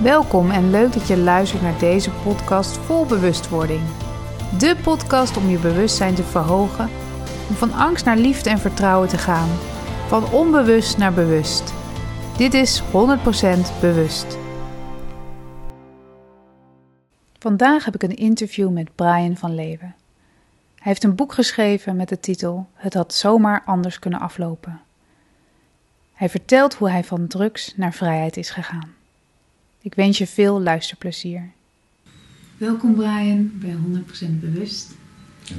Welkom en leuk dat je luistert naar deze podcast vol bewustwording. De podcast om je bewustzijn te verhogen, om van angst naar liefde en vertrouwen te gaan, van onbewust naar bewust. Dit is 100% bewust. Vandaag heb ik een interview met Brian van Leeuwen. Hij heeft een boek geschreven met de titel Het had zomaar anders kunnen aflopen. Hij vertelt hoe hij van drugs naar vrijheid is gegaan. Ik wens je veel luisterplezier. Welkom Brian bij 100% Bewust.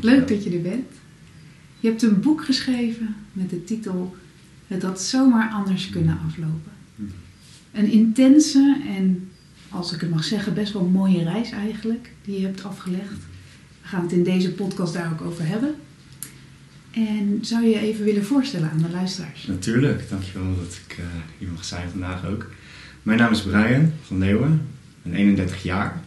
Leuk dat je er bent. Je hebt een boek geschreven met de titel Het had zomaar anders kunnen aflopen. Een intense en, als ik het mag zeggen, best wel mooie reis eigenlijk die je hebt afgelegd. We gaan het in deze podcast daar ook over hebben. En zou je je even willen voorstellen aan de luisteraars? Natuurlijk, dankjewel dat ik uh, hier mag zijn vandaag ook. Mijn naam is Brian van Leeuwen, ben 31 jaar.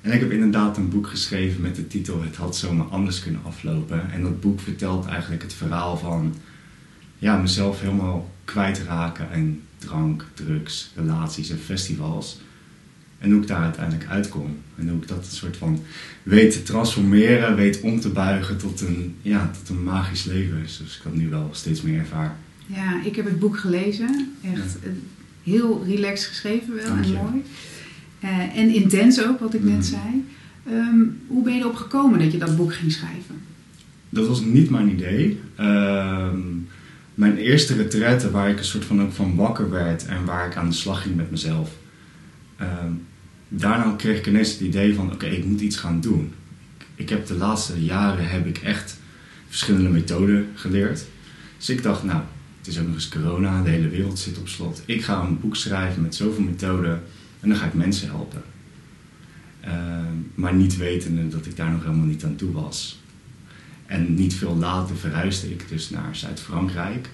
En ik heb inderdaad een boek geschreven met de titel Het had zomaar anders kunnen aflopen. En dat boek vertelt eigenlijk het verhaal van ja, mezelf helemaal kwijtraken en drank, drugs, relaties en festivals. En hoe ik daar uiteindelijk uitkom. En hoe ik dat een soort van weet te transformeren, weet om te buigen tot een, ja, tot een magisch leven. Dus ik dat nu wel steeds meer ervaar. Ja, ik heb het boek gelezen. Echt heel relaxed geschreven wel en mooi. Uh, en intens ook, wat ik net mhm. zei. Ehm, hoe ben je erop gekomen dat je dat boek ging schrijven? Dat was niet mijn idee. Ehm, mijn eerste retraite waar ik een soort van ook van wakker werd en waar ik aan de slag ging met mezelf. Ehm, daarna kreeg ik ineens het idee van oké, ik moet iets gaan doen. Ik heb de laatste jaren heb ik echt verschillende methoden geleerd. Dus ik dacht, nou, is ook nog eens corona, de hele wereld zit op slot. Ik ga een boek schrijven met zoveel methoden en dan ga ik mensen helpen. Ehm, maar niet wetende dat ik daar nog helemaal niet aan toe was. En niet veel later verhuisde ik dus naar Zuid-Frankrijk.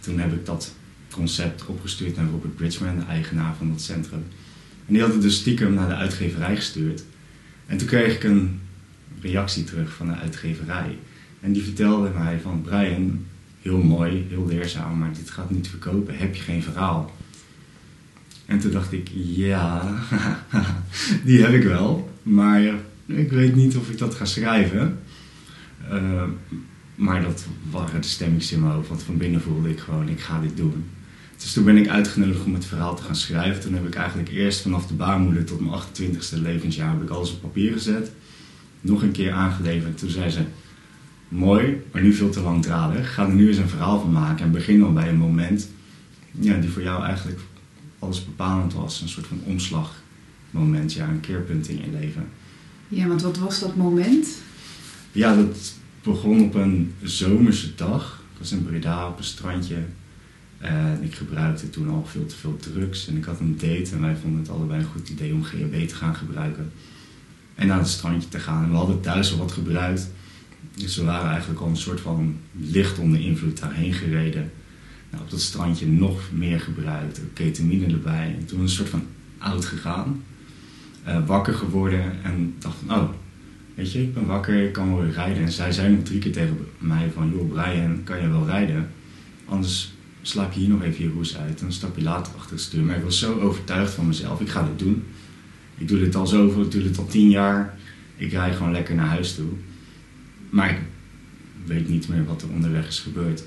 Toen heb ik dat concept opgestuurd naar Robert Bridgman, de eigenaar van dat centrum. En die had het dus stiekem naar de uitgeverij gestuurd. En toen kreeg ik een reactie terug van de uitgeverij. En die vertelde mij van Brian, heel mooi, heel leerzaam, maar dit gaat niet verkopen. Heb je geen verhaal? En toen dacht ik, ja, die heb ik wel. Maar ik weet niet of ik dat ga schrijven. Uh, maar dat waren de stemmings in mijn. Want van binnen voelde ik gewoon, ik ga dit doen. Dus toen ben ik uitgenodigd om het verhaal te gaan schrijven. Toen heb ik eigenlijk eerst vanaf de baarmoeder tot mijn 28ste levensjaar heb ik alles op papier gezet. Nog een keer aangeleverd. Toen zei ze, mooi, maar nu veel te langdradig. Ga er nu eens een verhaal van maken. En begin dan bij een moment ja, die voor jou eigenlijk alles bepalend was. Een soort van omslagmoment, ja, een keerpunt in je leven. Ja, want wat was dat moment? Ja, dat begon op een zomerse dag. Ik was in Breda op een strandje. En ik gebruikte toen al veel te veel drugs. En ik had een date en wij vonden het allebei een goed idee om GHB te gaan gebruiken. En naar het strandje te gaan. En we hadden thuis al wat gebruikt. Dus we waren eigenlijk al een soort van licht onder invloed daarheen gereden. Nou, op dat strandje nog meer gebruikt, ketamine erbij. En toen een soort van oud gegaan. Uh, wakker geworden en dacht van, oh, weet je, ik ben wakker, ik kan wel weer rijden. En zij zei nog drie keer tegen mij van, joh Brian, kan je wel rijden? Anders slaap je hier nog even je roes uit en dan stap je later achter het stuur. Maar ik was zo overtuigd van mezelf, ik ga dit doen. Ik doe dit al zoveel, ik doe dit al tien jaar. Ik rijd gewoon lekker naar huis toe. Maar ik weet niet meer wat er onderweg is gebeurd.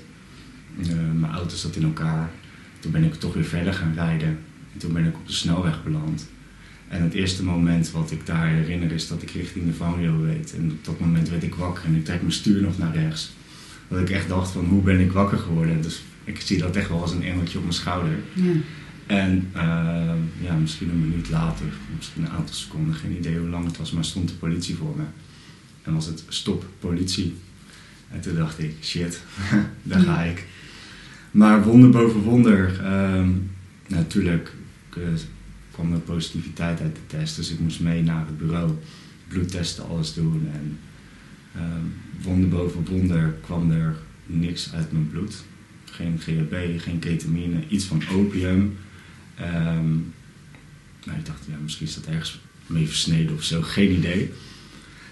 Uh, mijn auto zat in elkaar. Toen ben ik toch weer verder gaan rijden. En toen ben ik op de snelweg beland. En het eerste moment wat ik daar herinner is dat ik richting de vangrail reed. En op dat moment werd ik wakker en ik trek mijn stuur nog naar rechts. Dat ik echt dacht van hoe ben ik wakker geworden. Dus ik zie dat echt wel als een engeltje op mijn schouder. Ja. En uh, ja, misschien een minuut later, misschien een aantal seconden, geen idee hoe lang het was, maar stond de politie voor me. En was het stop politie. En toen dacht ik, shit, daar ga ik. Maar wonder boven wonder, uh, natuurlijk uh, kwam er positiviteit uit de test. Dus ik moest mee naar het bureau, bloedtesten, alles doen. En ehm, wonder boven wonder kwam er niks uit mijn bloed. Geen GHB, geen ketamine, iets van opium. Um, nou, ik dacht, ja, misschien is dat ergens mee versneden of zo, geen idee.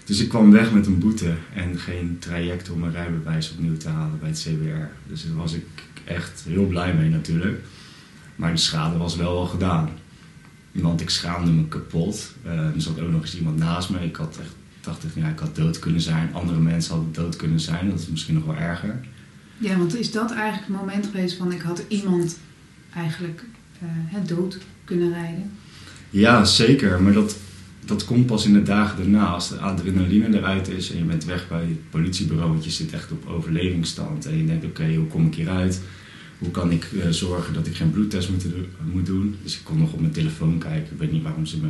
Dus ik kwam weg met een boete en geen traject om mijn rijbewijs opnieuw te halen bij het CBR. Dus daar was ik echt heel blij mee natuurlijk. Maar de schade was wel al gedaan. Want ik schaamde me kapot. Uh, er zat ook nog eens iemand naast me. Ik had echt, dacht echt, ja, ik had dood kunnen zijn. Andere mensen hadden dood kunnen zijn. Dat is misschien nog wel erger. Ja, want is dat eigenlijk het moment geweest van ik had iemand eigenlijk uh, dood kunnen rijden? Ja, zeker. Maar dat, dat komt pas in de dagen daarna. Als de adrenaline eruit is en je bent weg bij het politiebureau, want je zit echt op overlevingsstand. En je denkt, oké, hoe kom ik hieruit? Hoe kan ik uh, zorgen dat ik geen bloedtest moet, moet, doen? Dus ik kon nog op mijn telefoon kijken. Ik weet niet waarom ze me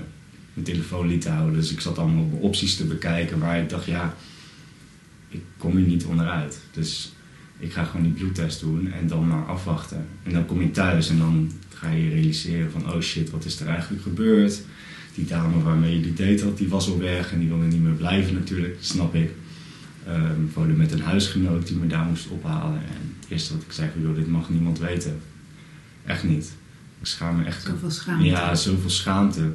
mijn telefoon lieten houden. Dus ik zat allemaal op opties te bekijken waar ik dacht, ja, ik kom hier niet onderuit. Dus ik ga gewoon die bloedtest doen en dan maar afwachten. En dan kom je thuis en dan ga je realiseren van, oh shit, wat is er eigenlijk gebeurd? Die dame waarmee je die date had, die was al weg en die wilde niet meer blijven natuurlijk, snap ik. Um, woonde met een huisgenoot die me daar moest ophalen. En het eerste wat ik zei, joh, dit mag niemand weten. Echt niet. Ik schaam me echt. Zoveel schaamte. Ja, zoveel schaamte.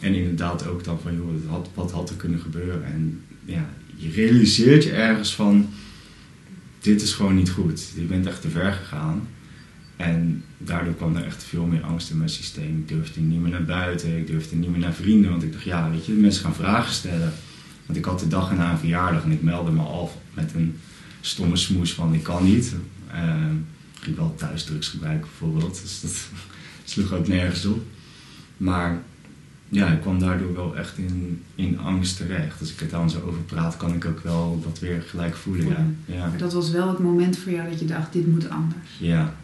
En inderdaad ook dan van, joh, wat, wat had er kunnen gebeuren? En ja, je realiseert je ergens van, dit is gewoon niet goed. Je bent echt te ver gegaan. En daardoor kwam er echt veel meer angst in mijn systeem. Ik durfde niet meer naar buiten, ik durfde niet meer naar vrienden. Want ik dacht, ja, weet je, mensen gaan vragen stellen. Want ik had de dag na een verjaardag en ik meldde me af met een stomme smoes van ik kan niet. Uh, ik ging wel thuisdrugs gebruiken bijvoorbeeld, dus dat sloeg ook nergens op. Maar ja, ik kwam daardoor wel echt in, in angst terecht. Als ik er dan zo over praat, kan ik ook wel dat weer gelijk voelen. Ja. ja. Maar dat was wel het moment voor jou dat je dacht, dit moet anders. Ja.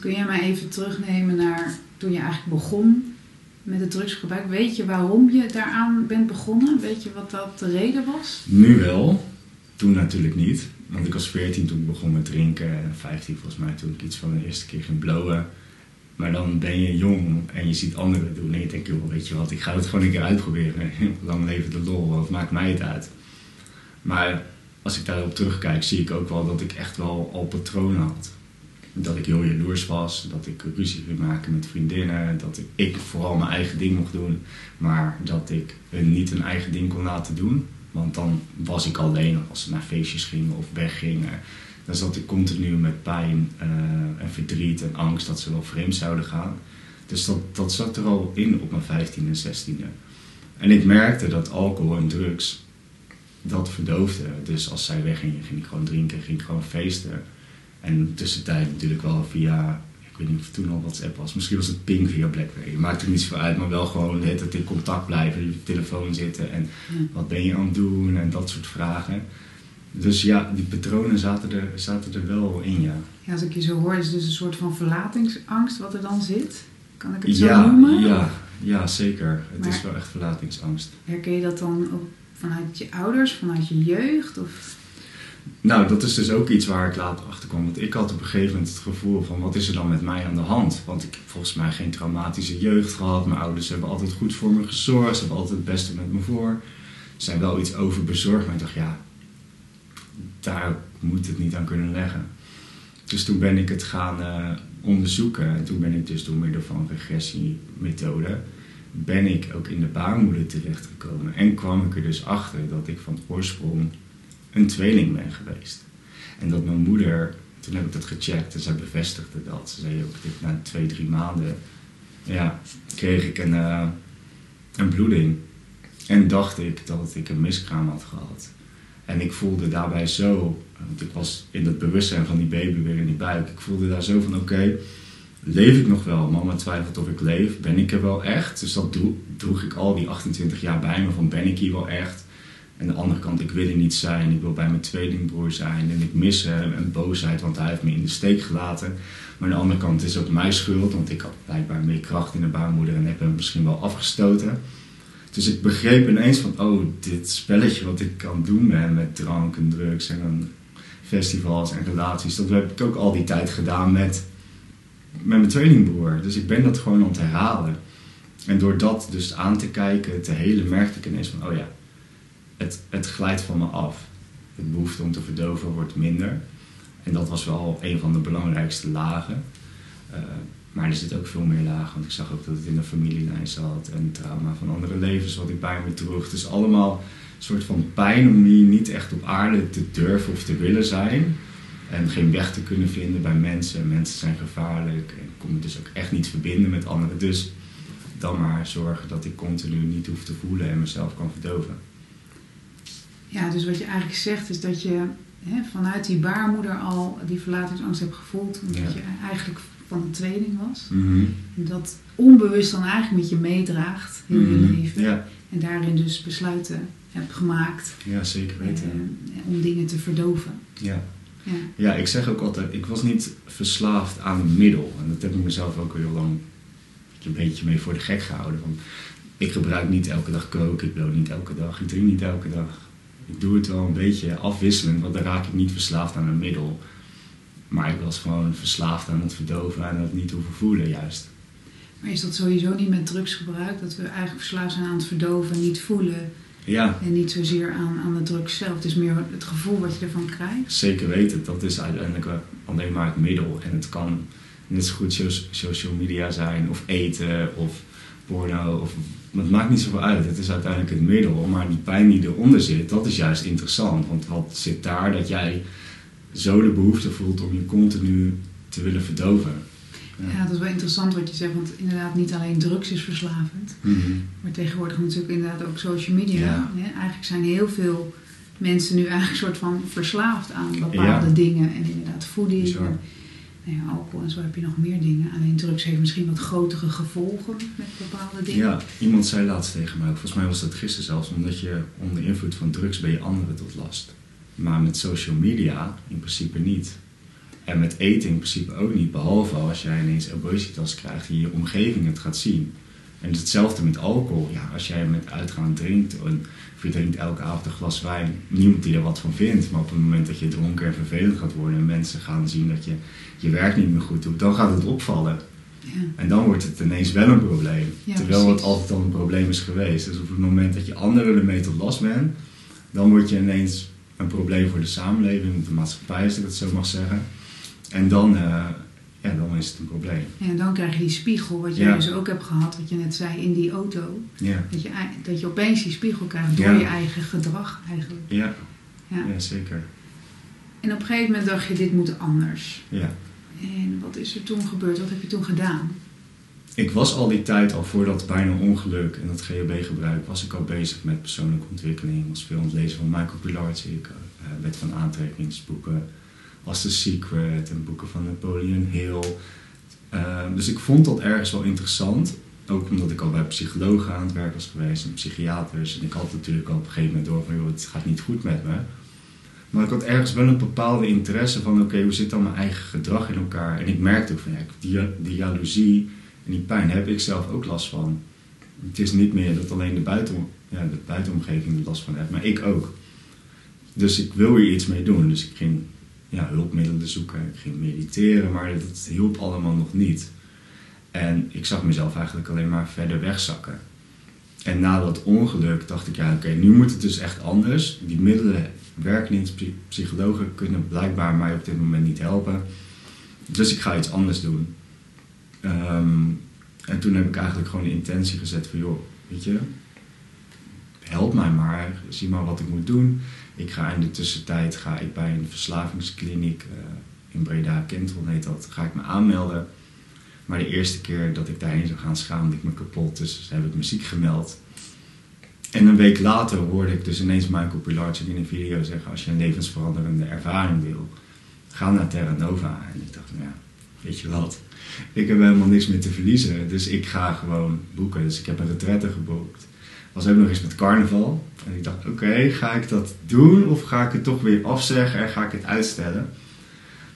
Kun jij mij even terugnemen naar toen je eigenlijk begon met het drugsgebruik. Weet je waarom je daaraan bent begonnen? Weet je wat dat de reden was? Nu wel, toen natuurlijk niet. Want ik was 14 toen ik begon met drinken en 15 volgens mij toen ik iets van de eerste keer ging blowen. Maar dan ben je jong en je ziet anderen doen en je denkt, joh, weet je wat, ik ga het gewoon een keer uitproberen. Lang leven de lol, wat maakt mij het uit? Maar als ik daarop terugkijk, zie ik ook wel dat ik echt wel al patronen had dat ik heel jaloers was, dat ik ruzie ging maken met vriendinnen, dat ik, vooral mijn eigen ding mocht doen, maar dat ik hun niet hun eigen ding kon laten doen. Want dan was ik alleen als ze naar feestjes gingen of weggingen. Dan zat ik continu met pijn uh, en verdriet en angst dat ze wel vreemd zouden gaan. Dus dat, dat zat er al in op mijn 15e en 16e. En ik merkte dat alcohol en drugs dat verdoofde. Dus als zij weggingen, ging ik gewoon drinken, ging ik gewoon feesten. En tussentijd natuurlijk wel via, ik weet niet of het toen al WhatsApp was, misschien was het ping via Blackberry. Maakt er niets voor uit, maar wel gewoon het in contact blijven, op je telefoon zitten en wat ben je aan het doen en dat soort vragen. Dus ja, die patronen zaten er, zaten er wel in, ja. ja. Als ik je zo hoor, is het dus een soort van verlatingsangst wat er dan zit. Kan ik het zo noemen? Ja, ja, zeker. Het is wel echt verlatingsangst. Herken je dat dan ook vanuit je ouders, vanuit je jeugd? Of? Nou, dat is dus ook iets waar ik later achter kwam. Want ik had op een gegeven moment het gevoel van wat is er dan met mij aan de hand? Want ik heb volgens mij geen traumatische jeugd gehad. Mijn ouders hebben altijd goed voor me gezorgd. Ze hebben altijd het beste met me voor. Ze zijn wel iets overbezorgd. Maar ik dacht, ja, daar moet het niet aan kunnen leggen. Dus toen ben ik het gaan uh, onderzoeken. En toen ben ik dus door middel van regressiemethode... ben ik ook in de baarmoeder terechtgekomen. En kwam ik er dus achter dat ik van oorsprong een tweeling ben geweest. En dat mijn moeder, toen heb ik dat gecheckt en zij bevestigde dat. Ze zei ook, dit, na twee, drie maanden ja, kreeg ik een, uh, een bloeding. En dacht ik dat ik een miskraam had gehad. En ik voelde daarbij zo, want ik was in het bewustzijn van die baby weer in die buik. Ik voelde daar zo van, oké, leef ik nog wel? Mama twijfelt of ik leef. Ben ik er wel echt? Dus dat droeg ik al die 28 jaar bij me van, ben ik hier wel echt? En de andere kant, ik wil er niet zijn. Ik wil bij mijn tweelingbroer zijn. En ik mis hem en boosheid, want hij heeft me in de steek gelaten. Maar aan de andere kant is het ook mijn schuld, want ik had blijkbaar meer kracht in de baarmoeder en heb hem misschien wel afgestoten. Dus ik begreep ineens van, oh, dit spelletje wat ik kan doen met drank en drugs en festivals en relaties, dat heb ik ook al die tijd gedaan met, met mijn tweelingbroer. Dus ik ben dat gewoon aan het herhalen. En door dat dus aan te kijken, te helen, merkte ik ineens van, oh ja, het, het glijdt van me af. Het behoefte om te verdoven wordt minder. En dat was wel een van de belangrijkste lagen. Uh, maar er zit ook veel meer lagen, want ik zag ook dat het in de familielijn zat en trauma van andere levens wat ik bij me droeg. Dus allemaal een soort van pijn om hier niet echt op aarde te durven of te willen zijn. En geen weg te kunnen vinden bij mensen. Mensen zijn gevaarlijk en kon me dus ook echt niet verbinden met anderen. Dus dan maar zorgen dat ik continu niet hoef te voelen en mezelf kan verdoven. Ja, dus wat je eigenlijk zegt is dat je hè, vanuit die baarmoeder al die verlatingsangst hebt gevoeld. Omdat Ja. je eigenlijk van een tweeling was. Mhm. En dat onbewust dan eigenlijk met je meedraagt heel je Mhm. leven. Ja, En daarin dus besluiten hebt gemaakt ja, zeker weten. eh, om dingen te verdoven. Ja. Ja. ja, ik zeg ook altijd, ik was niet verslaafd aan een middel. En dat heb ik mezelf ook al heel lang een beetje mee voor de gek gehouden. Want ik gebruik niet elke dag coke, ik bloot niet elke dag, ik drink niet elke dag. Ik doe het wel een beetje afwisselend, want dan raak ik niet verslaafd aan een middel. Maar ik was gewoon verslaafd aan het verdoven en het niet hoeven voelen juist. Maar is dat sowieso niet met drugsgebruik? Dat we eigenlijk verslaafd zijn aan het verdoven, niet voelen Ja, en niet zozeer aan, aan de drugs zelf. Het is meer het gevoel wat je ervan krijgt. zeker weten. Dat is uiteindelijk wel alleen maar het middel. En het kan net zo goed so- social media zijn, of eten, of porno. Of, het maakt niet zoveel uit. Het is uiteindelijk het middel. Maar die pijn die eronder zit, dat is juist interessant. Want wat zit daar dat jij zo de behoefte voelt om je continu te willen verdoven? Ja, dat is wel interessant wat je zegt, want inderdaad niet alleen drugs is verslavend. Mhm. Maar tegenwoordig natuurlijk inderdaad ook social media. Ja. Hè? Eigenlijk zijn heel veel mensen nu eigenlijk een soort van verslaafd aan bepaalde Ja. dingen. En inderdaad voeding, en, ja, alcohol en zo heb je nog meer dingen. Alleen drugs heeft misschien wat grotere gevolgen met bepaalde dingen. Ja, iemand zei laatst tegen mij, volgens mij was dat gisteren zelfs, omdat je onder invloed van drugs ben je anderen tot last. Maar met social media in principe niet. En met eten in principe ook niet, behalve als jij ineens obesitas krijgt en je omgeving het gaat zien. En hetzelfde met alcohol. Ja, als jij met uitgaan drinkt en of je drinkt elke avond een glas wijn, niemand die er wat van vindt. Maar op het moment dat je dronken en vervelend gaat worden en mensen gaan zien dat je je werk niet meer goed doet, dan gaat het opvallen. Ja. En dan wordt het ineens wel een probleem. Ja, terwijl het altijd al een probleem is geweest. Dus op het moment dat je anderen ermee tot last bent, dan word je ineens een probleem voor de samenleving, de maatschappij, als ik het zo mag zeggen. En dan, eh, ja, dan is het een probleem. En dan krijg je die spiegel, wat je Ja. dus ook hebt gehad, wat je net zei in die auto. Ja, Dat je, dat je opeens die spiegel krijgt door Ja. je eigen gedrag eigenlijk. ja, Ja. ja zeker. En op een gegeven moment dacht je, dit moet anders. Ja. En wat is er toen gebeurd? Wat heb je toen gedaan? Ik was al die tijd, al voor dat bijna ongeluk en dat GHB-gebruik, was ik al bezig met persoonlijke ontwikkeling. Ik was veel aan het lezen van Michael Pilarczyk, ik eh, wet van aantrekkingsboeken als The Secret en boeken van Napoleon Hill. Eh, dus ik vond dat ergens wel interessant. Ook omdat ik al bij psychologen aan het werk was geweest en psychiaters. En ik had natuurlijk al op een gegeven moment door van, het gaat niet goed met me. Maar ik had ergens wel een bepaalde interesse van, oké, hoe zit dan mijn eigen gedrag in elkaer? En ik merkte ook van, ja, die, die jaloezie en die pijn heb ik zelf ook last van. Het is niet meer dat alleen de, buiten, ja, de buitenomgeving er last van heeft, maar ik ook. Dus ik wil hier iets mee doen. Dus ik ging ja, hulpmiddelen zoeken, ik ging mediteren, maar dat hielp allemaal nog niet. En ik zag mezelf eigenlijk alleen maar verder wegzakken. En na dat ongeluk dacht ik, ja oké, nu moet het dus echt anders. Die middelen werken niet, Psy- psychologen kunnen blijkbaar mij op dit moment niet helpen. Dus ik ga iets anders doen. Ehm, en toen heb ik eigenlijk gewoon de intentie gezet van, joh, weet je, help mij maar, zie maar wat ik moet doen. Ik ga in de tussentijd ga ik bij een verslavingskliniek eh, in Breda, Kentel heet dat, ga ik me aanmelden. Maar de eerste keer dat ik daarheen zou gaan schaamde ik me kapot, dus heb ik me ziek gemeld. En een week later hoorde ik dus ineens Michael Pilarczyk in een video zeggen, als je een levensveranderende ervaring wil, ga naar Terra Nova. En ik dacht, nou ja, weet je wat, ik heb helemaal niks meer te verliezen, dus ik ga gewoon boeken. Dus ik heb een retraite geboekt. Was ook nog eens met carnaval. En ik dacht, oké, ga ik dat doen of ga ik het toch weer afzeggen en ga ik het uitstellen?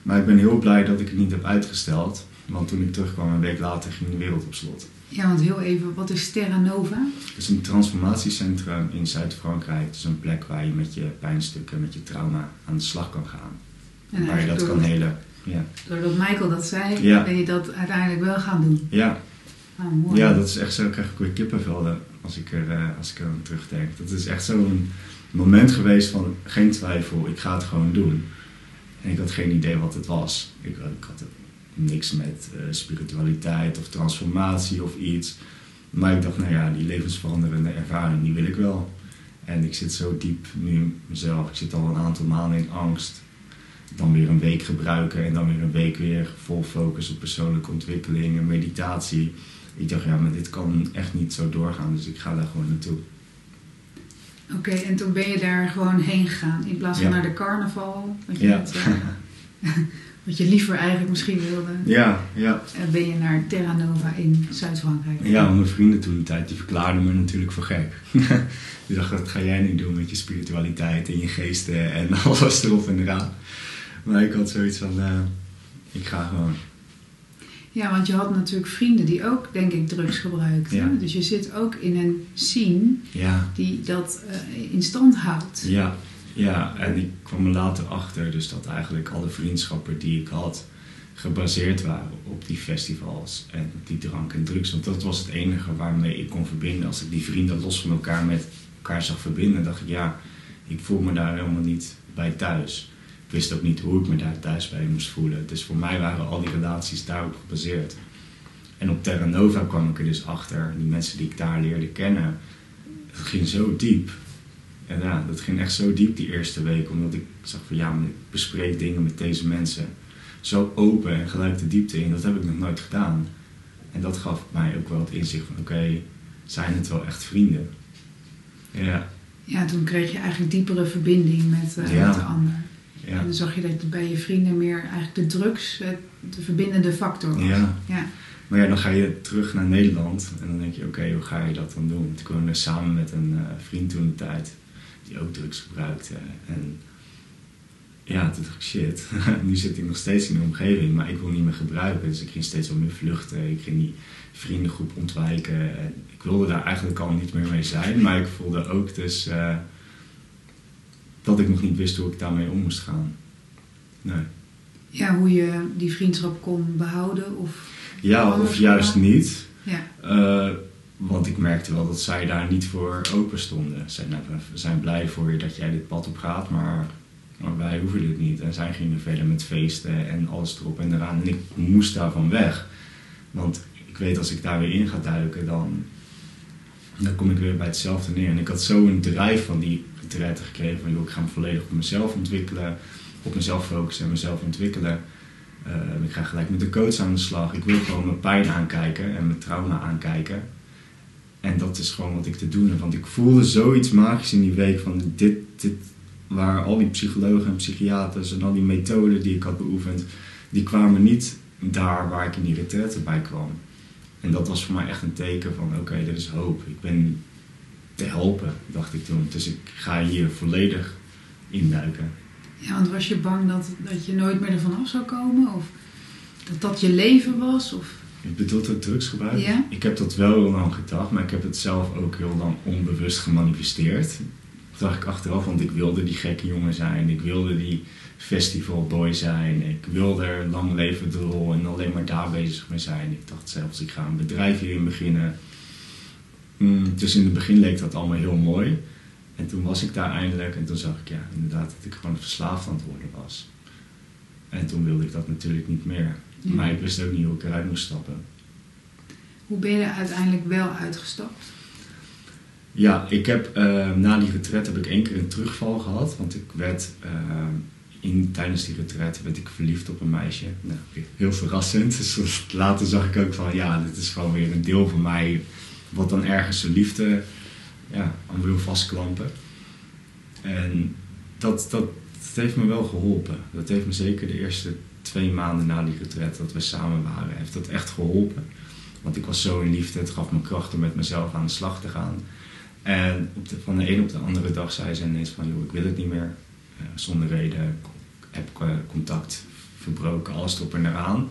Maar ik ben heel blij dat ik het niet heb uitgesteld. Want toen ik terugkwam, een week later, ging de wereld op slot. Ja, want heel even, wat is Terra Nova? Het is een transformatiecentrum in Zuid-Frankrijk. Het is een plek waar je met je pijnstukken, met je trauma aan de slag kan gaan. En waar je dat kan helen. Ja, Doordat Michael dat zei, Ja. ben je dat uiteindelijk wel gaan doen. ja. Ah, mooi. ja dat is echt zo. Krijg ik weer kippenvelden als ik er, eh, als ik er aan terugdenk. Dat is echt zo'n moment geweest van geen twijfel. Ik ga het gewoon doen. En ik had geen idee wat het was. Ik, ik had niks met eh, spiritualiteit of transformatie of iets. Maar ik dacht, nou ja, die levensveranderende ervaring, die wil ik wel. En ik zit zo diep nu mezelf. Ik zit al een aantal maanden in angst. Dan weer een week gebruiken en dan weer een week weer vol focus op persoonlijke ontwikkeling en meditatie. Ik dacht, ja, maar dit kan echt niet zo doorgaan, dus ik ga daar gewoon naartoe. Oké, en toen ben je daar gewoon heen gegaan in plaats van Ja. naar de carnaval, wat je, Ja. net, eh, wat je liever eigenlijk misschien wilde. ja, ja. En ben je naar Terra Nova in Zuid-Frankrijk. Ja, want mijn vrienden toen de tijd, die verklaarden me natuurlijk voor gek. die dachten, wat ga jij nu doen met je spiritualiteit en je geesten en alles erop en eraan. Maar ik had zoiets van, eh, ik ga gewoon. Ja, want je had natuurlijk vrienden die ook, denk ik, drugs gebruikten. Ja. Dus je zit ook in een scene Ja, die dat eh, in stand houdt. ja, ja. En ik kwam er later achter dus dat eigenlijk alle vriendschappen die ik had gebaseerd waren op die festivals en die drank en drugs. Want dat was het enige waarmee ik kon verbinden. Als ik die vrienden los van elkaar met elkaar zag verbinden, dacht ik ja, ik voel me daar helemaal niet bij thuis. Ik wist ook niet hoe ik me daar thuis bij moest voelen. Dus voor mij waren al die relaties daarop gebaseerd. En op Terra Nova kwam ik er dus achter, die mensen die ik daar leerde kennen, het ging zo diep. En ja, dat ging echt zo diep die eerste week, omdat ik zag van ja, maar ik bespreek dingen met deze mensen zo open en gelijk de diepte in. Dat heb ik nog nooit gedaan. En dat gaf mij ook wel het inzicht van oké, zijn het wel echt vrienden? Ja, Ja, toen kreeg je eigenlijk diepere verbinding met, eh, Ja. met de ander. En ja, dan zag je dat bij je vrienden meer eigenlijk de drugs eh, de verbindende factor was. ja. Ja. Maar ja, dan ga je terug naar Nederland en dan denk je oké, hoe ga je dat dan doen? Want ik woonde samen met een eh, vriend toen de tijd die ook drugs gebruikte. En ja, toen dacht ik shit, nu zit ik nog steeds in de omgeving, maar ik wil niet meer gebruiken. Dus ik ging steeds wel meer vluchten, ik ging die vriendengroep ontwijken. En ik wilde daar eigenlijk al niet meer mee zijn, maar ik voelde ook dus eh, dat ik nog niet wist hoe ik daarmee om moest gaan. Nee. ja, hoe je die vriendschap kon behouden. Of, Ja, of juist niet. ja. Eh, want ik merkte wel dat zij daar niet voor open stonden. Zij we zijn blij voor je dat jij dit pad op gaat, maar, maar wij hoeven dit niet. En zij gingen verder met feesten en alles erop en eraan. En ik moest daarvan weg. Want ik weet als ik daar weer in ga duiken, dan, dan kom ik weer bij hetzelfde neer. En ik had zo een drijf van die retraite gekregen van joh, ik ga me volledig op mezelf ontwikkelen, op mezelf focussen en mezelf ontwikkelen. Eh, ik ga gelijk met de coach aan de slag. Ik wil gewoon mijn pijn aankijken en mijn trauma aankijken. En dat is gewoon wat ik te doen heb. Want ik voelde zoiets magisch in die week van dit, dit waar al die psychologen en psychiaters en al die methoden die ik had beoefend, die kwamen niet daar waar ik in die retraite bij kwam. En dat was voor mij echt een teken van oké, er is hoop. Ik ben te helpen, dacht ik toen. Dus ik ga hier volledig induiken. ja, want was je bang dat, dat je nooit meer ervan af zou komen? Of dat dat je leven was? Of, Je bedoelt ook drugsgebruik? Ja. Ik heb dat wel heel lang gedacht, maar ik heb het zelf ook heel lang onbewust gemanifesteerd. Dat dacht ik achteraf, want ik wilde die gekke jongen zijn. Ik wilde die festivalboy zijn. Ik wilde er lang leven de rol en alleen maar daar bezig mee zijn. Ik dacht zelfs, ik ga een bedrijf hierin beginnen. Mm, dus in het begin leek dat allemaal heel mooi. En toen was ik daar eindelijk en toen zag ik ja, inderdaad dat ik gewoon verslaafd aan het worden was. En toen wilde ik dat natuurlijk niet meer. Ja. Maar ik wist ook niet hoe ik eruit moest stappen. hoe ben je er uiteindelijk wel uitgestapt? Ja, ik heb eh, na die retret heb ik één keer een terugval gehad. Want ik werd eh, in, tijdens die retret werd ik verliefd op een meisje. Nou, heel verrassend. Dus later zag ik ook van ja, dit is gewoon weer een deel van mij. Wat dan ergens de liefde ja, aan wil vastklampen. En dat, dat, heeft me wel geholpen. Dat heeft me zeker de eerste twee maanden na die retret dat we samen waren, heeft dat echt geholpen. Want ik was zo in liefde, het gaf me kracht om met mezelf aan de slag te gaan. En op de, van de een op de andere dag zei ze ineens van, joh, ik wil het niet meer. Eh, zonder reden, heb ik eh, contact verbroken, alles erop en eraan.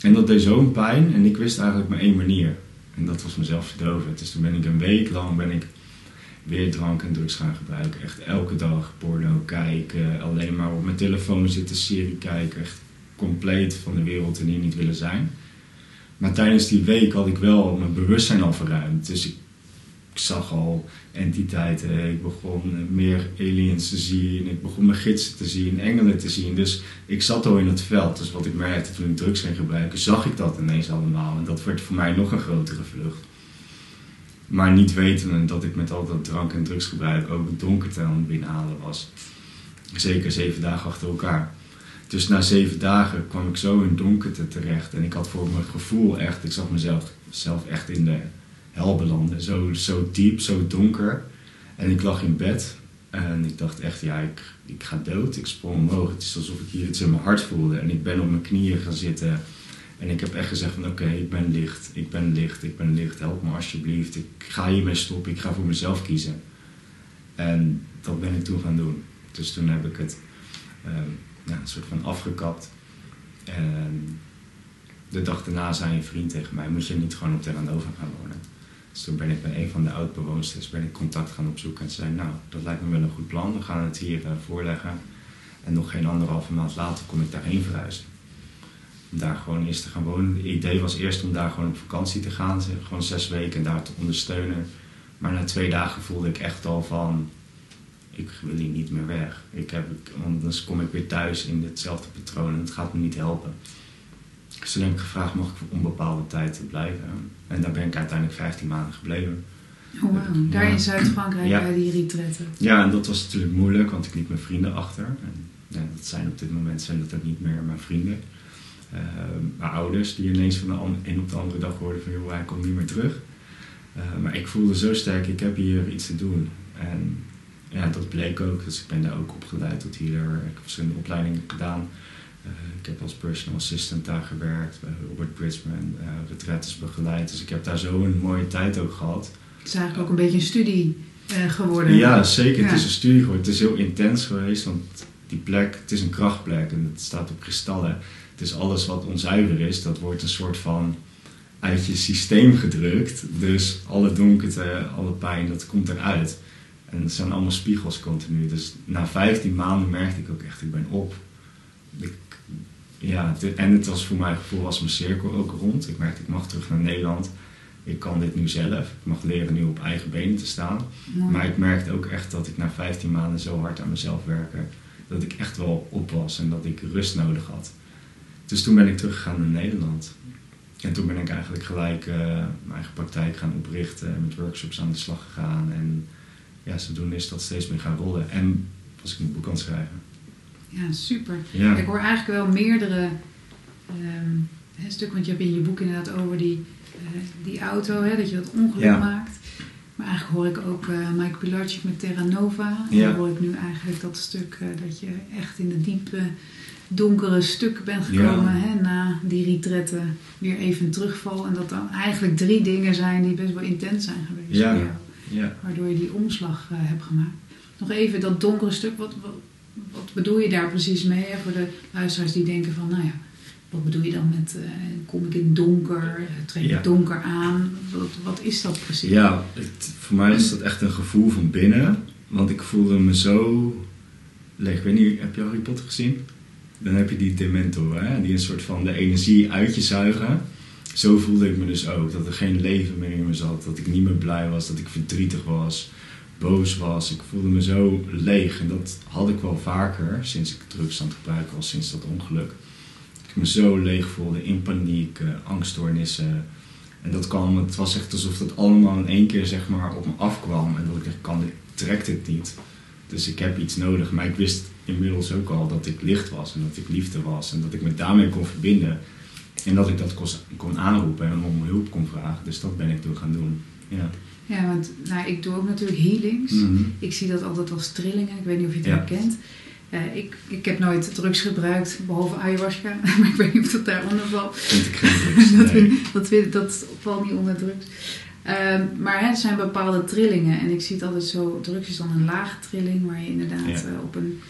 En dat deed zo'n pijn en ik wist eigenlijk maar één manier. En dat was mezelf verdoven. Dus toen ben ik een week lang ben ik weer drank en drugs gaan gebruiken. Echt elke dag porno kijken, alleen maar op mijn telefoon zitten, serie kijken. Echt compleet van de wereld en hier niet willen zijn. Maar tijdens die week had ik wel mijn bewustzijn al verruimd. Dus ik, ik zag al entiteiten. Ik begon meer aliens te zien. Ik begon mijn gidsen te zien, engelen te zien. Dus ik zat al in het veld. Dus wat ik merkte toen ik drugs ging gebruiken, zag ik dat ineens allemaal. En dat werd voor mij nog een grotere vlucht. Maar niet wetende dat ik met al dat drank en drugsgebruik ook het donkerte aan het binnenhalen was. Zeker zeven dagen achter elkaar. Dus na zeven dagen kwam ik zo in donkerte terecht. En ik had voor mijn gevoel echt, ik zag mezelf zelf echt in de hel belanden. Zo, zo diep, zo donker. En ik lag in bed en ik dacht echt, ja, ik, ik ga dood. Ik sprong omhoog. Het is alsof ik hier iets in mijn hart voelde. En ik ben op mijn knieën gaan zitten. En ik heb echt gezegd van oké, ik ben licht, ik ben licht, ik ben licht. Help me alsjeblieft. Ik ga hiermee stoppen. Ik ga voor mezelf kiezen. En dat ben ik toen gaan doen. Dus toen heb ik het ja, een soort van afgekapt. En de dag daarna zei een vriend tegen mij, moet je niet gewoon op Terra Nova gaan wonen? Dus toen ben ik bij een van de oud-bewoonsters ben ik contact gaan opzoeken en zei, nou, dat lijkt me wel een goed plan. We gaan het hier uh, voorleggen. En nog geen anderhalve maand later kon ik daarheen verhuizen. Om daar gewoon eerst te gaan wonen. Het idee was eerst om daar gewoon op vakantie te gaan. Gewoon zes weken en daar te ondersteunen. Maar na twee dagen voelde ik echt al van, ik wil hier niet meer weg. Ik heb, anders kom ik weer thuis in hetzelfde patroon en het gaat me niet helpen. Dus toen heb ik gevraagd, mag ik voor onbepaalde tijd blijven? En daar ben ik uiteindelijk 15 maanden gebleven. Oh, wow. Daar in Zuid-Frankrijk ja. bij die retretten. Ja, en dat was natuurlijk moeilijk, want ik liet mijn vrienden achter. En ja, dat zijn op dit moment zijn dat ook niet meer mijn vrienden. Uh, mijn ouders, die ineens van de een op de andere dag hoorden van, joh, hij komt niet meer terug. Uh, maar ik voelde zo sterk, ik heb hier iets te doen. En ja, dat bleek ook. Dus ik ben daar ook opgeleid tot healer. Ik heb verschillende opleidingen gedaan. Uh, ik heb als personal assistant daar gewerkt bij Robert Bridgman, uh, retretes begeleid. Dus ik heb daar zo een mooie tijd ook gehad. Het is eigenlijk ook een beetje een studie uh, geworden. Ja, zeker. Ja. Het is een studie geworden. Het is heel intens geweest, want die plek, het is een krachtplek en het staat op kristallen. Het is alles wat onzuiver is, dat wordt een soort van uit je systeem gedrukt. Dus alle donkerte, alle pijn, dat komt eruit. En het zijn allemaal spiegels continu. Dus na 15 maanden merkte ik ook echt, ik ben op. Ik, ja, en het was voor mijn gevoel was mijn cirkel ook rond. Ik merkte, ik mag terug naar Nederland. Ik kan dit nu zelf. Ik mag leren nu op eigen benen te staan. Maar ik merkte ook echt dat ik na 15 maanden zo hard aan mezelf werkte. Dat ik echt wel op was en dat ik rust nodig had. Dus toen ben ik teruggegaan naar Nederland. En toen ben ik eigenlijk gelijk uh, mijn eigen praktijk gaan oprichten. Met workshops aan de slag gegaan. En ja, zodoende is dat steeds meer gaan rollen. En was ik een boek aan het schrijven. Ja, super. Ja. Ik hoor eigenlijk wel meerdere um, stukken, want je hebt in je boek inderdaad over die, uh, die auto, hè, dat je dat ongeluk ja. maakt. Maar eigenlijk hoor ik ook uh, Mike Pilarczyk met Terra Nova. En ja. dan hoor ik nu eigenlijk dat stuk uh, dat je echt in de diepe, donkere stukken bent gekomen hè, na die retretten. Weer even terugval. En dat dan eigenlijk drie dingen zijn die best wel intens zijn geweest ja. voor jou. Ja. Waardoor je die omslag hebt gemaakt. Nog even dat donkere stuk, wat, wat, wat bedoel je daar precies mee? Hè? Voor de luisteraars die denken van, nou ja, wat bedoel je dan met, uh, kom ik in donker, trek ik ja. donker aan? Wat, wat is dat precies? Ja, het, voor mij is dat echt een gevoel van binnen. Want ik voelde me zo leeg. Ik weet niet, heb je Harry Potter gezien? Dan heb je die dementor, hè? die een soort van de energie uit je zuigen zo voelde ik me dus ook. Dat er geen leven meer in me zat. Dat ik niet meer blij was. Dat ik verdrietig was. Boos was. Ik voelde me zo leeg. En dat had ik wel vaker sinds ik drugs aan het gebruiken was. Sinds dat ongeluk. Ik me zo leeg voelde. In paniek. Uh, angststoornissen. En dat kwam, het was echt alsof dat allemaal in één keer zeg maar op me afkwam. En dat ik dacht, kan, ik trek dit niet. Dus ik heb iets nodig. Maar ik wist inmiddels ook al dat ik licht was. En dat ik liefde was. En dat ik me daarmee kon verbinden. En dat ik dat kon aanroepen en om hulp kon vragen. Dus dat ben ik toen gaan doen. Ja, ja want nou, ik doe ook natuurlijk healings. Mm -hmm. Ik zie dat altijd als trillingen. Ik weet niet of je het ja. herkent. Uh, ik, ik heb nooit drugs gebruikt, behalve ayahuasca. maar ik weet niet of dat daaronder valt. Vind ik geen drugs, dat, nee. dat, dat, dat, valt niet onder drugs. Uh, maar hè, er zijn bepaalde trillingen. En ik zie het altijd zo, drugs is dan een lage trilling. Waar je inderdaad ja. uh, op een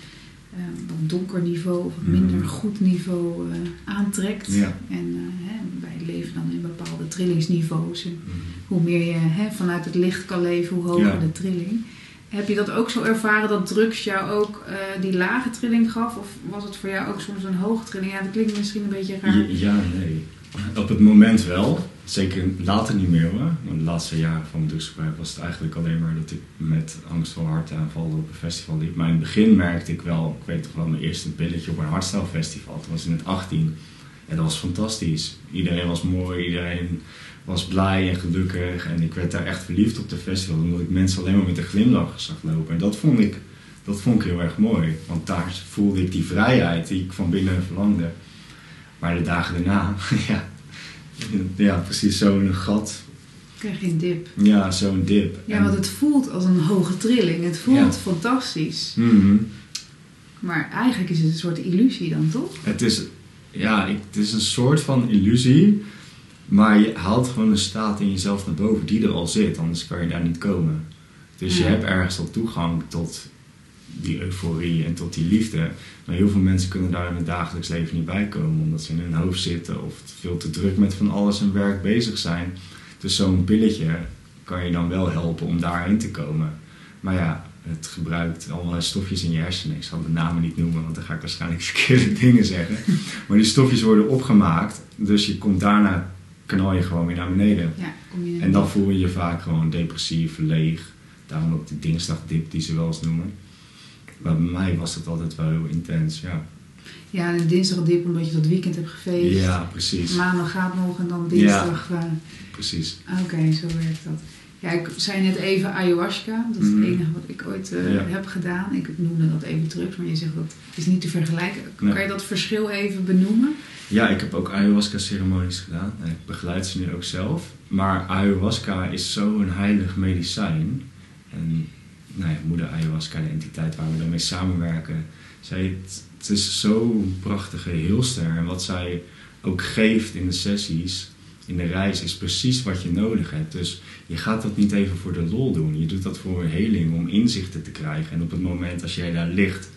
uh, wat donker niveau of minder mm. goed niveau uh, aantrekt. Ja. En uh, hè, wij leven dan in bepaalde trillingsniveaus. En mm. hoe meer je hè, vanuit het licht kan leven, hoe hoger ja. de trilling. Heb je dat ook zo ervaren dat drugs jou ook die lage trilling gaf? Of was het voor jou ook soms een hoge trilling? Ja, dat klinkt misschien een beetje raar. Ja, ja nee. Op het moment wel. Zeker later niet meer hoor. De laatste jaren van mijn drugsgebruik was het eigenlijk alleen maar dat ik met angst voor hartaanvallen op een festival liep. Maar in het begin merkte ik wel, ik weet toch wel, mijn eerste pilletje op een hardstyle festival. Was in het 18. En dat was fantastisch. Iedereen was mooi, iedereen was blij en gelukkig. En ik werd daar echt verliefd op de festival, omdat ik mensen alleen maar met een glimlach zag lopen. En dat vond ik, dat vond ik heel erg mooi. Want daar voelde ik die vrijheid die ik van binnen verlangde. Maar de dagen daarna, ja, ja precies zo'n gat. Krijg je een dip. Ja, zo'n dip. Ja, want het voelt als een hoge trilling. Het voelt Ja. fantastisch. Mhm. Maar eigenlijk is het een soort illusie dan, toch? Het is, ja, ik, het is een soort van illusie. Maar je haalt gewoon een staat in jezelf naar boven die er al zit. Anders kan je daar niet komen. Dus je hebt ergens al toegang tot die euforie en tot die liefde. Maar heel veel mensen kunnen daar in het dagelijks leven niet bij komen. Omdat ze in hun hoofd zitten of veel te druk met van alles en werk bezig zijn. Dus zo'n pilletje kan je dan wel helpen om daarheen te komen. Maar ja, het gebruikt allerlei stofjes in je hersenen. Ik zal de namen niet noemen, want dan ga ik waarschijnlijk verkeerde dingen zeggen. Maar die stofjes worden opgemaakt. Dus je komt daarna, knal je gewoon weer naar beneden. Ja, kom je En dan voel je je vaak gewoon depressief, leeg. Daarom ook die dinsdagdip die ze wel eens noemen. Maar bij mij was het altijd wel heel intens, ja. Ja, en dinsdag dip omdat je dat weekend hebt gefeest. Ja, precies. Maandag gaat nog en dan dinsdag. eh, Precies. Oké, zo werkt dat. Ja, ik zei net even ayahuasca. Dat is Mhm. het enige wat ik ooit eh, Ja. heb gedaan. Ik noemde dat even terug, maar je zegt dat is niet te vergelijken. Nee. Kan je dat verschil even benoemen? Ja, ik heb ook ayahuasca-ceremonies gedaan. En ik begeleid ze nu ook zelf. Maar ayahuasca is zo'n heilig medicijn. En nou ja, moeder ayahuasca, de entiteit waar we dan mee samenwerken. Zij, het, is zo'n prachtige heelster. En wat zij ook geeft in de sessies, in de reis, is precies wat je nodig hebt. Dus je gaat dat niet even voor de lol doen. Je doet dat voor een heling, om inzichten te krijgen. En op het moment als jij daar ligt,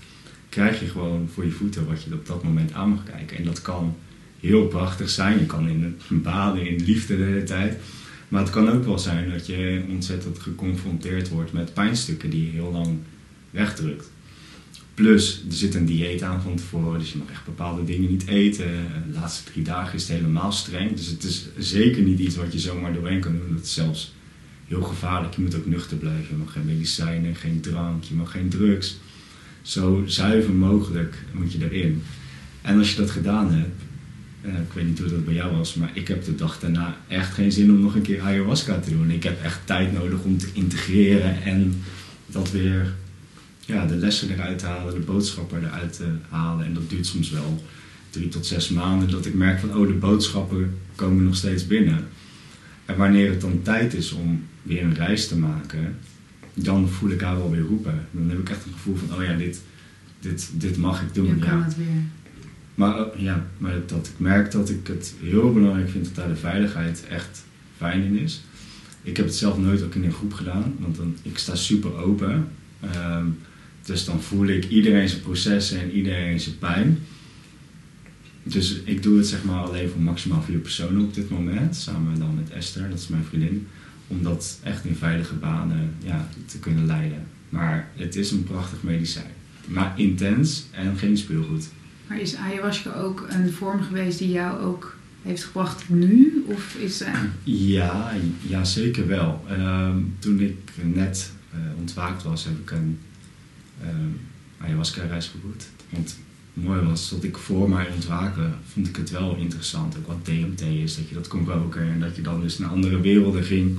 krijg je gewoon voor je voeten wat je op dat moment aan mag kijken. En dat kan heel prachtig zijn. Je kan in het baden in liefde de hele tijd. Maar het kan ook wel zijn dat je ontzettend geconfronteerd wordt met pijnstukken die je heel lang wegdrukt. Plus, er zit een dieet aan van tevoren, dus je mag echt bepaalde dingen niet eten. De laatste drie dagen is het helemaal streng. Dus het is zeker niet iets wat je zomaar doorheen kan doen. Dat is zelfs heel gevaarlijk. Je moet ook nuchter blijven. Je mag geen medicijnen, geen drank, je mag geen drugs. Zo zuiver mogelijk moet je erin. En als je dat gedaan hebt, ik weet niet hoe dat bij jou was, maar ik heb de dag daarna echt geen zin om nog een keer ayahuasca te doen. Ik heb echt tijd nodig om te integreren en dat weer, ja, de lessen eruit te halen, de boodschappen eruit te halen. En dat duurt soms wel drie tot zes maanden, dat ik merk van, oh, de boodschappen komen nog steeds binnen. En wanneer het dan tijd is om weer een reis te maken, dan voel ik haar wel weer roepen. Dan heb ik echt een gevoel van, oh ja, dit, dit, dit mag ik doen. Je kan ja. het weer. Maar, ja, maar dat ik merk dat ik het heel belangrijk vind dat daar de veiligheid echt fijn in is. Ik heb het zelf nooit ook in een groep gedaan, want dan, ik sta super open. Ehm, dus dan voel ik iedereen zijn processen en iedereen zijn pijn. Dus ik doe het zeg maar alleen voor maximaal vier personen op dit moment, samen dan met Esther, dat is mijn vriendin. Om dat echt in veilige banen ja, te kunnen leiden. Maar het is een prachtig medicijn. Maar intens en geen speelgoed. Maar is ayahuasca ook een vorm geweest die jou ook heeft gebracht nu? Of is eh, Ja, ja zeker wel. Ehm, toen ik net eh, ontwaakt was, heb ik een ehm ayahuasca-reis geboekt. Want mooi was dat ik voor mijn ontwaken vond ik het wel interessant. Ook wat DMT is, dat je dat kon roken en dat je dan dus naar andere werelden ging.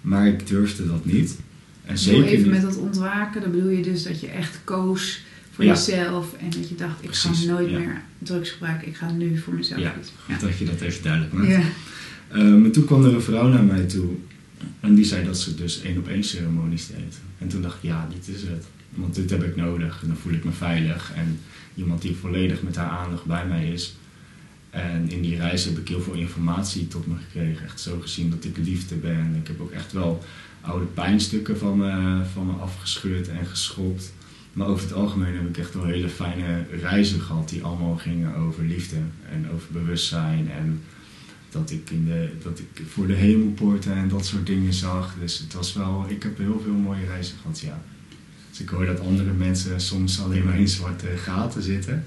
Maar ik durfde dat niet. En zeker even niet. met dat ontwaken, dan bedoel je dus dat je echt koos voor Ja. jezelf en dat je dacht, ik Precies, ga nooit ja. meer drugs gebruiken, ik ga nu voor mezelf Ja, kiezen. goed dat je dat even duidelijk maakt. Ja. En toen kwam er een vrouw naar mij toe en die zei dat ze dus één op één ceremonies deed. En toen dacht ik, ja, dit is het. Want dit heb ik nodig en dan voel ik me veilig. En iemand die volledig met haar aandacht bij mij is. En in die reis heb ik heel veel informatie tot me gekregen. Echt zo gezien dat ik liefde ben. Ik heb ook echt wel oude pijnstukken van me, van me afgescheurd en geschopt. Maar over het algemeen heb ik echt wel hele fijne reizen gehad die allemaal gingen over liefde en over bewustzijn. En dat ik, in de, dat ik voor de hemelpoorten en dat soort dingen zag. Dus het was wel, ik heb heel veel mooie reizen gehad, ja. Dus ik hoor dat andere mensen soms alleen maar in zwarte gaten zitten.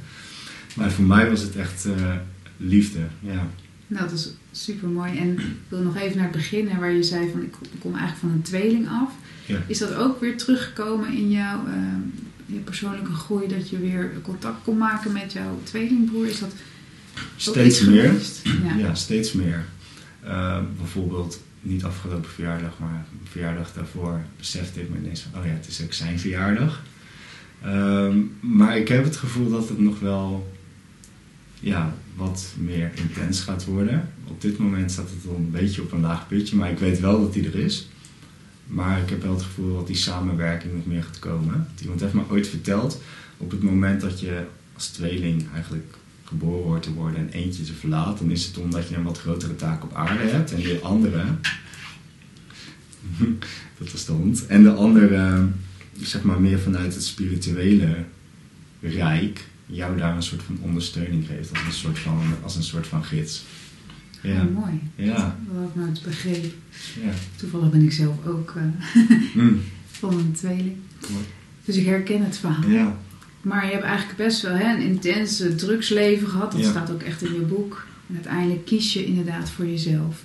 Maar voor mij was het echt eh, liefde, ja. Nou, dat is super mooi. En ik wil nog even naar het begin, hè, waar je zei van ik kom- eigenlijk van een tweeling af. Ja. Is dat ook weer teruggekomen in jouw eh, je persoonlijke groei, dat je weer contact kon maken met jouw tweelingbroer? Is dat Steeds meer. Ja. Ja, steeds meer. Eh, bijvoorbeeld, niet afgelopen verjaardag, maar verjaardag daarvoor besefte ik me ineens van, oh ja, het is ook zijn verjaardag. Ehm, maar ik heb het gevoel dat het nog wel ja, wat meer intens gaat worden. Op dit moment staat het al een beetje op een laag putje, maar ik weet wel dat die er is. Maar ik heb wel het gevoel dat die samenwerking nog meer gaat komen. Iemand heeft me ooit verteld, op het moment dat je als tweeling eigenlijk geboren wordt te worden en eentje te verlaat, dan is het omdat je een wat grotere taak op aarde hebt. En die andere, dat was de hond, en de andere, zeg maar meer vanuit het spirituele rijk, jou daar een soort van ondersteuning geeft, als een soort van, als een soort van gids. Ja, mooi. Ja. Dat had ik nooit begrepen. Ja. Toevallig ben ik zelf ook eh, Mm. van een tweeling. Mooi. Dus ik herken het verhaal. Ja. Maar je hebt eigenlijk best wel hè, een intens eh, drugsleven gehad. Dat staat ook echt in je boek. En uiteindelijk kies je inderdaad voor jezelf.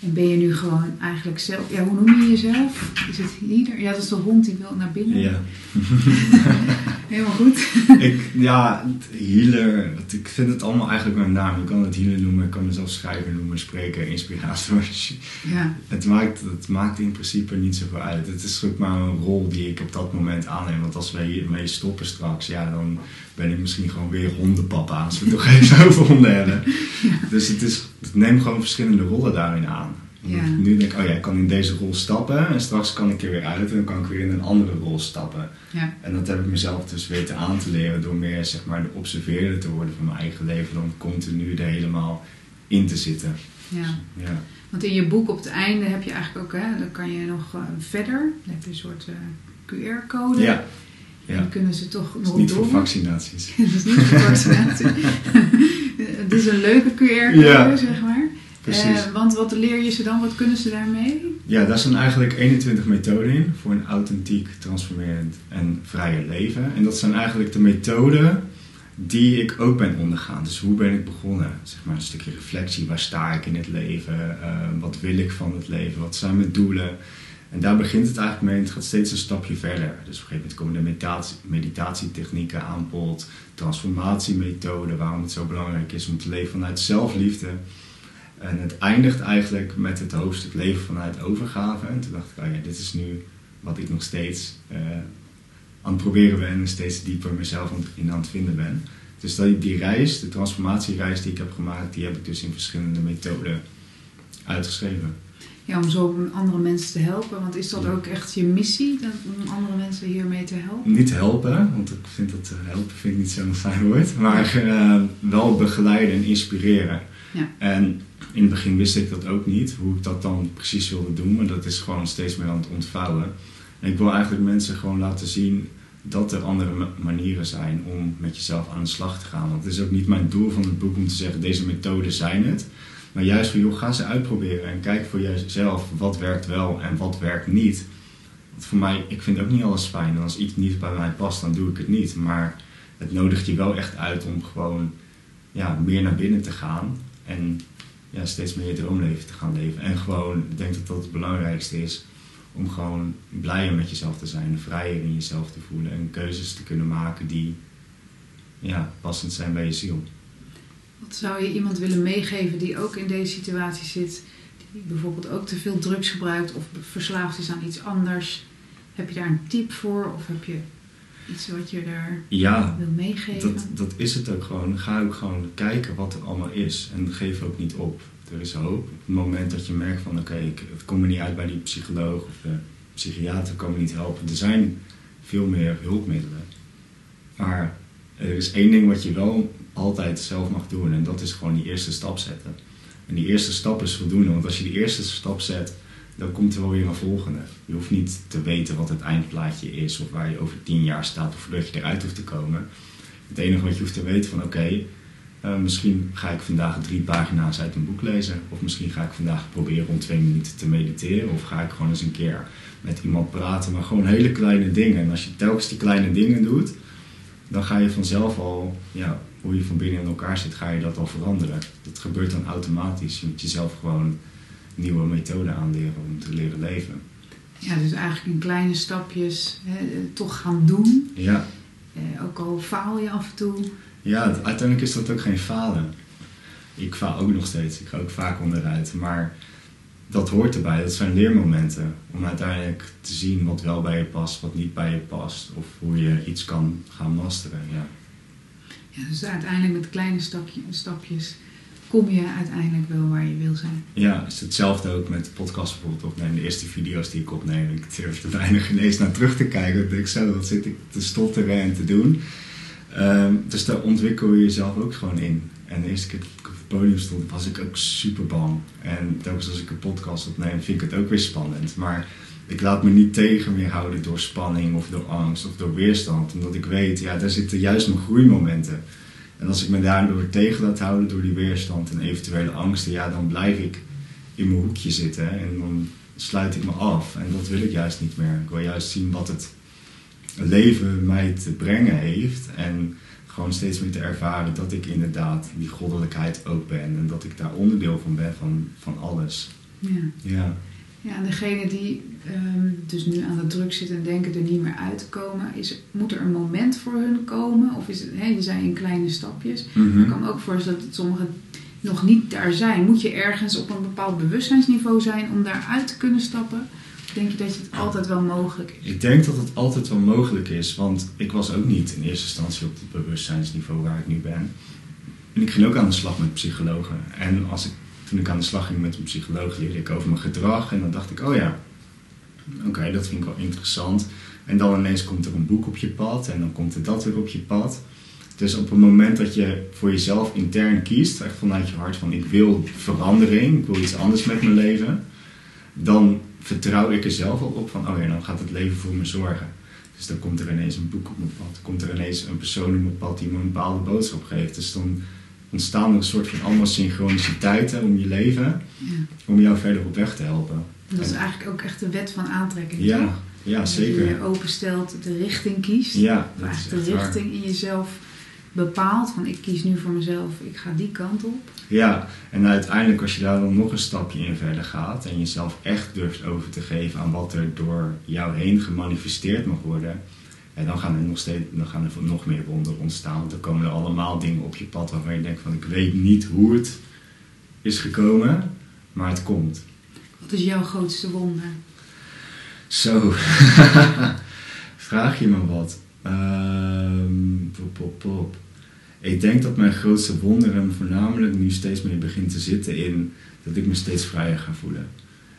En ben je nu gewoon eigenlijk zelf... Ja, hoe noem je jezelf? Is het hier? Ja, dat is de hond die wil naar binnen. Ja. Helemaal goed. ik, ja, healer, ik vind het allemaal eigenlijk mijn naam. Je kan het healer noemen, ik kan mezelf schrijver noemen, spreker, inspirator. Ja, Het maakt, het maakt in principe niet zoveel uit. Het is ook maar een rol die ik op dat moment aanneem. Want als wij hiermee stoppen straks, ja, dan ben ik misschien gewoon weer hondenpapa. Als we het toch even over honden hebben. Dus het, is, het neemt gewoon verschillende rollen daarin aan. Ja. Nu denk ik, oh ja, ik kan in deze rol stappen. En straks kan ik er weer uit en dan kan ik weer in een andere rol stappen. ja. En dat heb ik mezelf dus weten aan te leren door meer zeg maar, de observeerder te worden van mijn eigen leven. Dan continu er helemaal in te zitten. ja. Ja. Want in je boek op het einde heb je eigenlijk ook... Hè, dan kan je nog eh, verder. Dan heb je een soort eh, QR-code. Ja. Dan kunnen ze toch nog niet door. voor vaccinaties. Het is niet voor vaccinatie. Het is een leuke QR-code, Ja. zeg maar. Precies. Eh, want wat leer je ze dan? Wat kunnen ze daarmee? Ja, daar zijn eigenlijk 21 methoden in voor een authentiek, transformerend en vrijer leven. En dat zijn eigenlijk de methoden die ik ook ben ondergaan. Dus hoe ben ik begonnen? Zeg maar een stukje reflectie. Waar sta ik in het leven? Eh, wat wil ik van het leven? Wat zijn mijn doelen? En daar begint het eigenlijk mee het gaat steeds een stapje verder. Dus op een gegeven moment komen de meditatie, meditatietechnieken aan bod, transformatiemethoden, waarom het zo belangrijk is om te leven vanuit zelfliefde. En het eindigt eigenlijk met het hoofdstuk leven vanuit overgave. En toen dacht ik, oh ja, dit is nu wat ik nog steeds eh, aan het proberen ben en steeds dieper mezelf in aan het vinden ben. Dus dat, die reis, de transformatiereis die ik heb gemaakt, die heb ik dus in verschillende methoden uitgeschreven. Ja, om zo andere mensen te helpen. Want is dat Ja. ook echt je missie? Dat, om andere mensen hiermee te helpen? Niet helpen, want ik vind dat eh, helpen vind ik niet zo'n fijn woord, maar eh, wel begeleiden en inspireren. Ja. En in het begin wist ik dat ook niet, hoe ik dat dan precies wilde doen, maar dat is gewoon steeds meer aan het ontvouwen. En ik wil eigenlijk mensen gewoon laten zien dat er andere ma- manieren zijn om met jezelf aan de slag te gaan. Want het is ook niet mijn doel van het boek om te zeggen, deze methoden zijn het. Maar juist van, joh, ga ze uitproberen en kijk voor jezelf wat werkt wel en wat werkt niet. Want voor mij, ik vind ook niet alles fijn. En als iets niet bij mij past, dan doe ik het niet. Maar het nodigt je wel echt uit om gewoon ja, meer naar binnen te gaan. En ja, steeds meer je droomleven te gaan leven. En gewoon, ik denk dat dat het belangrijkste is. Om gewoon blijer met jezelf te zijn. Vrijer in jezelf te voelen. En keuzes te kunnen maken die ja, passend zijn bij je ziel. Wat zou je iemand willen meegeven die ook in deze situatie zit? Die bijvoorbeeld ook te veel drugs gebruikt of verslaafd is aan iets anders. Heb je daar een tip voor? Of heb je iets wat je daar Ja, wil meegeven? Dat, dat is het ook gewoon. Ga ook gewoon kijken wat er allemaal is. En geef ook niet op. Er is hoop. Op het moment dat je merkt van oké, ik het komt me niet uit bij die psycholoog of de psychiater kan me niet helpen. Er zijn veel meer hulpmiddelen. Maar er is één ding wat je wel altijd zelf mag doen. En dat is gewoon die eerste stap zetten. En die eerste stap is voldoende. Want als je die eerste stap zet, dan komt er wel weer een volgende. Je hoeft niet te weten wat het eindplaatje is of waar je over tien jaar staat of dat je eruit hoeft te komen. Het enige wat je hoeft te weten van oké, eh, misschien ga ik vandaag drie pagina's uit een boek lezen. Of misschien ga ik vandaag proberen om twee minuten te mediteren. Of ga ik gewoon eens een keer met iemand praten. Maar gewoon hele kleine dingen. En als je telkens die kleine dingen doet, dan ga je vanzelf al, ja, hoe je van binnen in elkaar zit, ga je dat al veranderen. Dat gebeurt dan automatisch. Je moet jezelf gewoon nieuwe methoden aanleren om te leren leven. Ja, dus eigenlijk in kleine stapjes hè, toch gaan doen. Ja, Eh, ook al faal je af en toe. ja het- uiteindelijk is dat ook geen falen. Ik faal ook nog steeds. Ik ga ook vaak onderuit. Maar dat hoort erbij. Dat zijn leermomenten. Om uiteindelijk te zien wat wel bij je past, wat niet bij je past. Of hoe je iets kan gaan masteren. Ja. Ja, dus uiteindelijk met kleine stapje, stapjes kom je uiteindelijk wel waar je wil zijn. Ja, is hetzelfde ook met de podcast bijvoorbeeld opnemen. De eerste video's die ik opneem, ik durf er bijna geen eens naar terug te kijken. Ik zo, wat zit ik te stotteren en te doen. Ehm, dus daar ontwikkel je jezelf ook gewoon in. En de eerste keer dat ik op het podium stond, was ik ook super bang. En telkens als ik een podcast opneem, vind ik het ook weer spannend. Maar ik laat me niet tegen meer houden door spanning of door angst of door weerstand. Omdat ik weet, ja, daar zitten juist mijn groeimomenten. En als ik me daardoor tegen laat houden door die weerstand en eventuele angsten, ja, dan blijf ik in mijn hoekje zitten en dan sluit ik me af. En dat wil ik juist niet meer. Ik wil juist zien wat het leven mij te brengen heeft. En gewoon steeds meer te ervaren dat ik inderdaad die goddelijkheid ook ben. En dat ik daar onderdeel van ben, van, van alles. Ja. Ja. Ja, en degene die ehm, dus nu aan de druk zit en denken er niet meer uit te komen, is, moet er een moment voor hun komen? Of is het, hè, je zei in kleine stapjes. Mhm. Ik kan me ook voorstellen dat sommigen nog niet daar zijn. Moet je ergens op een bepaald bewustzijnsniveau zijn om daaruit te kunnen stappen? Of denk je dat het altijd wel mogelijk is? Ik denk dat het altijd wel mogelijk is, want ik was ook niet in eerste instantie op het bewustzijnsniveau waar ik nu ben. En ik ging ook aan de slag met psychologen. En als ik, toen ik aan de slag ging met een psycholoog, leerde ik over mijn gedrag. En dan dacht ik, oh ja, oké, dat vind ik wel interessant. En dan ineens komt er een boek op je pad en dan komt er dat weer op je pad. Dus op het moment dat je voor jezelf intern kiest, echt vanuit je hart van ik wil verandering, ik wil iets anders met mijn leven, dan vertrouw ik er zelf al op van, oh ja, dan gaat het leven voor me zorgen. Dus dan komt er ineens een boek op mijn pad, komt er ineens een persoon op mijn pad die me een bepaalde boodschap geeft. Dus dan ontstaan er een soort van allemaal synchroniciteiten om je leven, Ja. om jou verder op weg te helpen. Dat is eigenlijk ook echt de wet van aantrekking, Ja, toch? ja Dat zeker. je je openstelt, de richting kiest. Ja, dat is echt de waar. richting in jezelf bepaalt. Van ik kies nu voor mezelf, ik ga die kant op. Ja, en uiteindelijk als je daar dan nog een stapje in verder gaat en jezelf echt durft over te geven aan wat er door jou heen gemanifesteerd mag worden, en dan gaan er nog steeds dan gaan er nog meer wonderen ontstaan. Want dan komen er allemaal dingen op je pad waarvan je denkt van ik weet niet hoe het is gekomen, maar het komt. Wat is jouw grootste wonder? Zo, vraag je me wat? Ehm, pop, pop, pop. Ik denk dat mijn grootste wonderen voornamelijk nu steeds meer begint te zitten in dat ik me steeds vrijer ga voelen.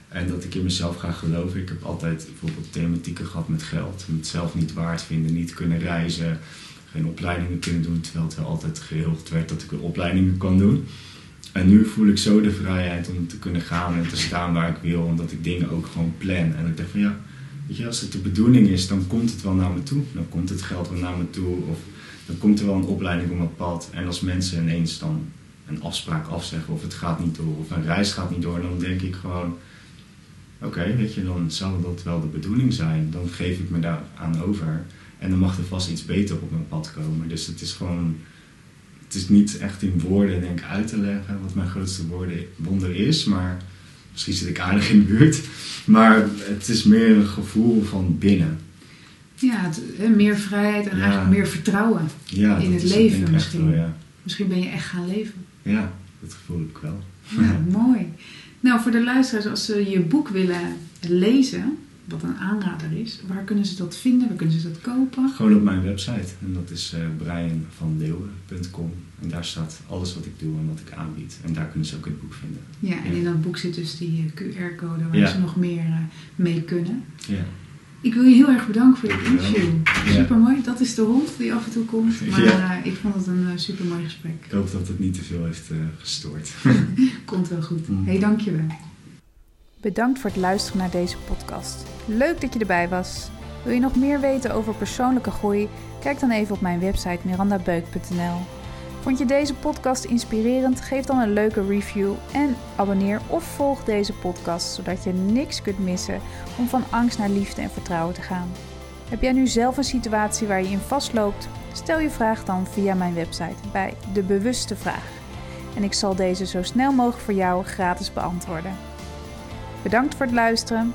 En dat ik in mezelf ga geloven. Ik heb altijd bijvoorbeeld thematieken gehad met geld. Het zelf niet waard vinden, niet kunnen reizen, geen opleidingen kunnen doen. Terwijl het wel altijd geregeld werd dat ik opleidingen kan doen. En nu voel ik zo de vrijheid om te kunnen gaan en te staan waar ik wil. Omdat ik dingen ook gewoon plan. En ik denk van ja, weet je, als het de bedoeling is, dan komt het wel naar me toe. Dan komt het geld wel naar me toe. Of dan komt er wel een opleiding op mijn pad. En als mensen ineens dan een afspraak afzeggen of het gaat niet door of een reis gaat niet door, dan denk ik gewoon, oké, weet je, dan zou dat wel de bedoeling zijn. Dan geef ik me daar aan over. En dan mag er vast iets beter op mijn pad komen. Dus het is gewoon, het is niet echt in woorden denk ik uit te leggen wat mijn grootste woorden, wonder is, maar misschien zit ik aardig in de buurt. Maar het is meer een gevoel van binnen. Ja, het, meer vrijheid en Ja. eigenlijk meer vertrouwen. Ja, In het leven misschien. wel, ja. Misschien ben je echt gaan leven. ja, dat gevoel ik wel. Ja, mooi. Nou, voor de luisteraars, als ze je boek willen lezen, wat een aanrader is, waar kunnen ze dat vinden? Waar kunnen ze dat kopen? Gewoon op mijn website. En dat is eh brianvanleeuwen.com. En daar staat alles wat ik doe en wat ik aanbied. En daar kunnen ze ook het boek vinden. Ja, en Ja. in dat boek zit dus die eh, QR-code waar Ja. ze nog meer eh, mee kunnen. Ja. Ik wil je heel erg bedanken voor dit Dankjewel. interview. Ja. Super mooi. Dat is de hond die af en toe komt. Maar Ja. eh, ik vond het een super mooi gesprek. Ik hoop dat het niet te veel heeft eh, gestoord. Komt wel goed. Mm. Hé, hey, dankjewel. Bedankt voor het luisteren naar deze podcast. Leuk dat je erbij was. Wil je nog meer weten over persoonlijke groei? Kijk dan even op mijn website mirandabeuk.nl. Vond je deze podcast inspirerend? Geef dan een leuke review en abonneer of volg deze podcast zodat je niks kunt missen om van angst naar liefde en vertrouwen te gaan. Heb jij nu zelf een situatie waar je in vastloopt? Stel je vraag dan via mijn website bij De Bewuste Vraag. En ik zal deze zo snel mogelijk voor jou gratis beantwoorden. Bedankt voor het luisteren.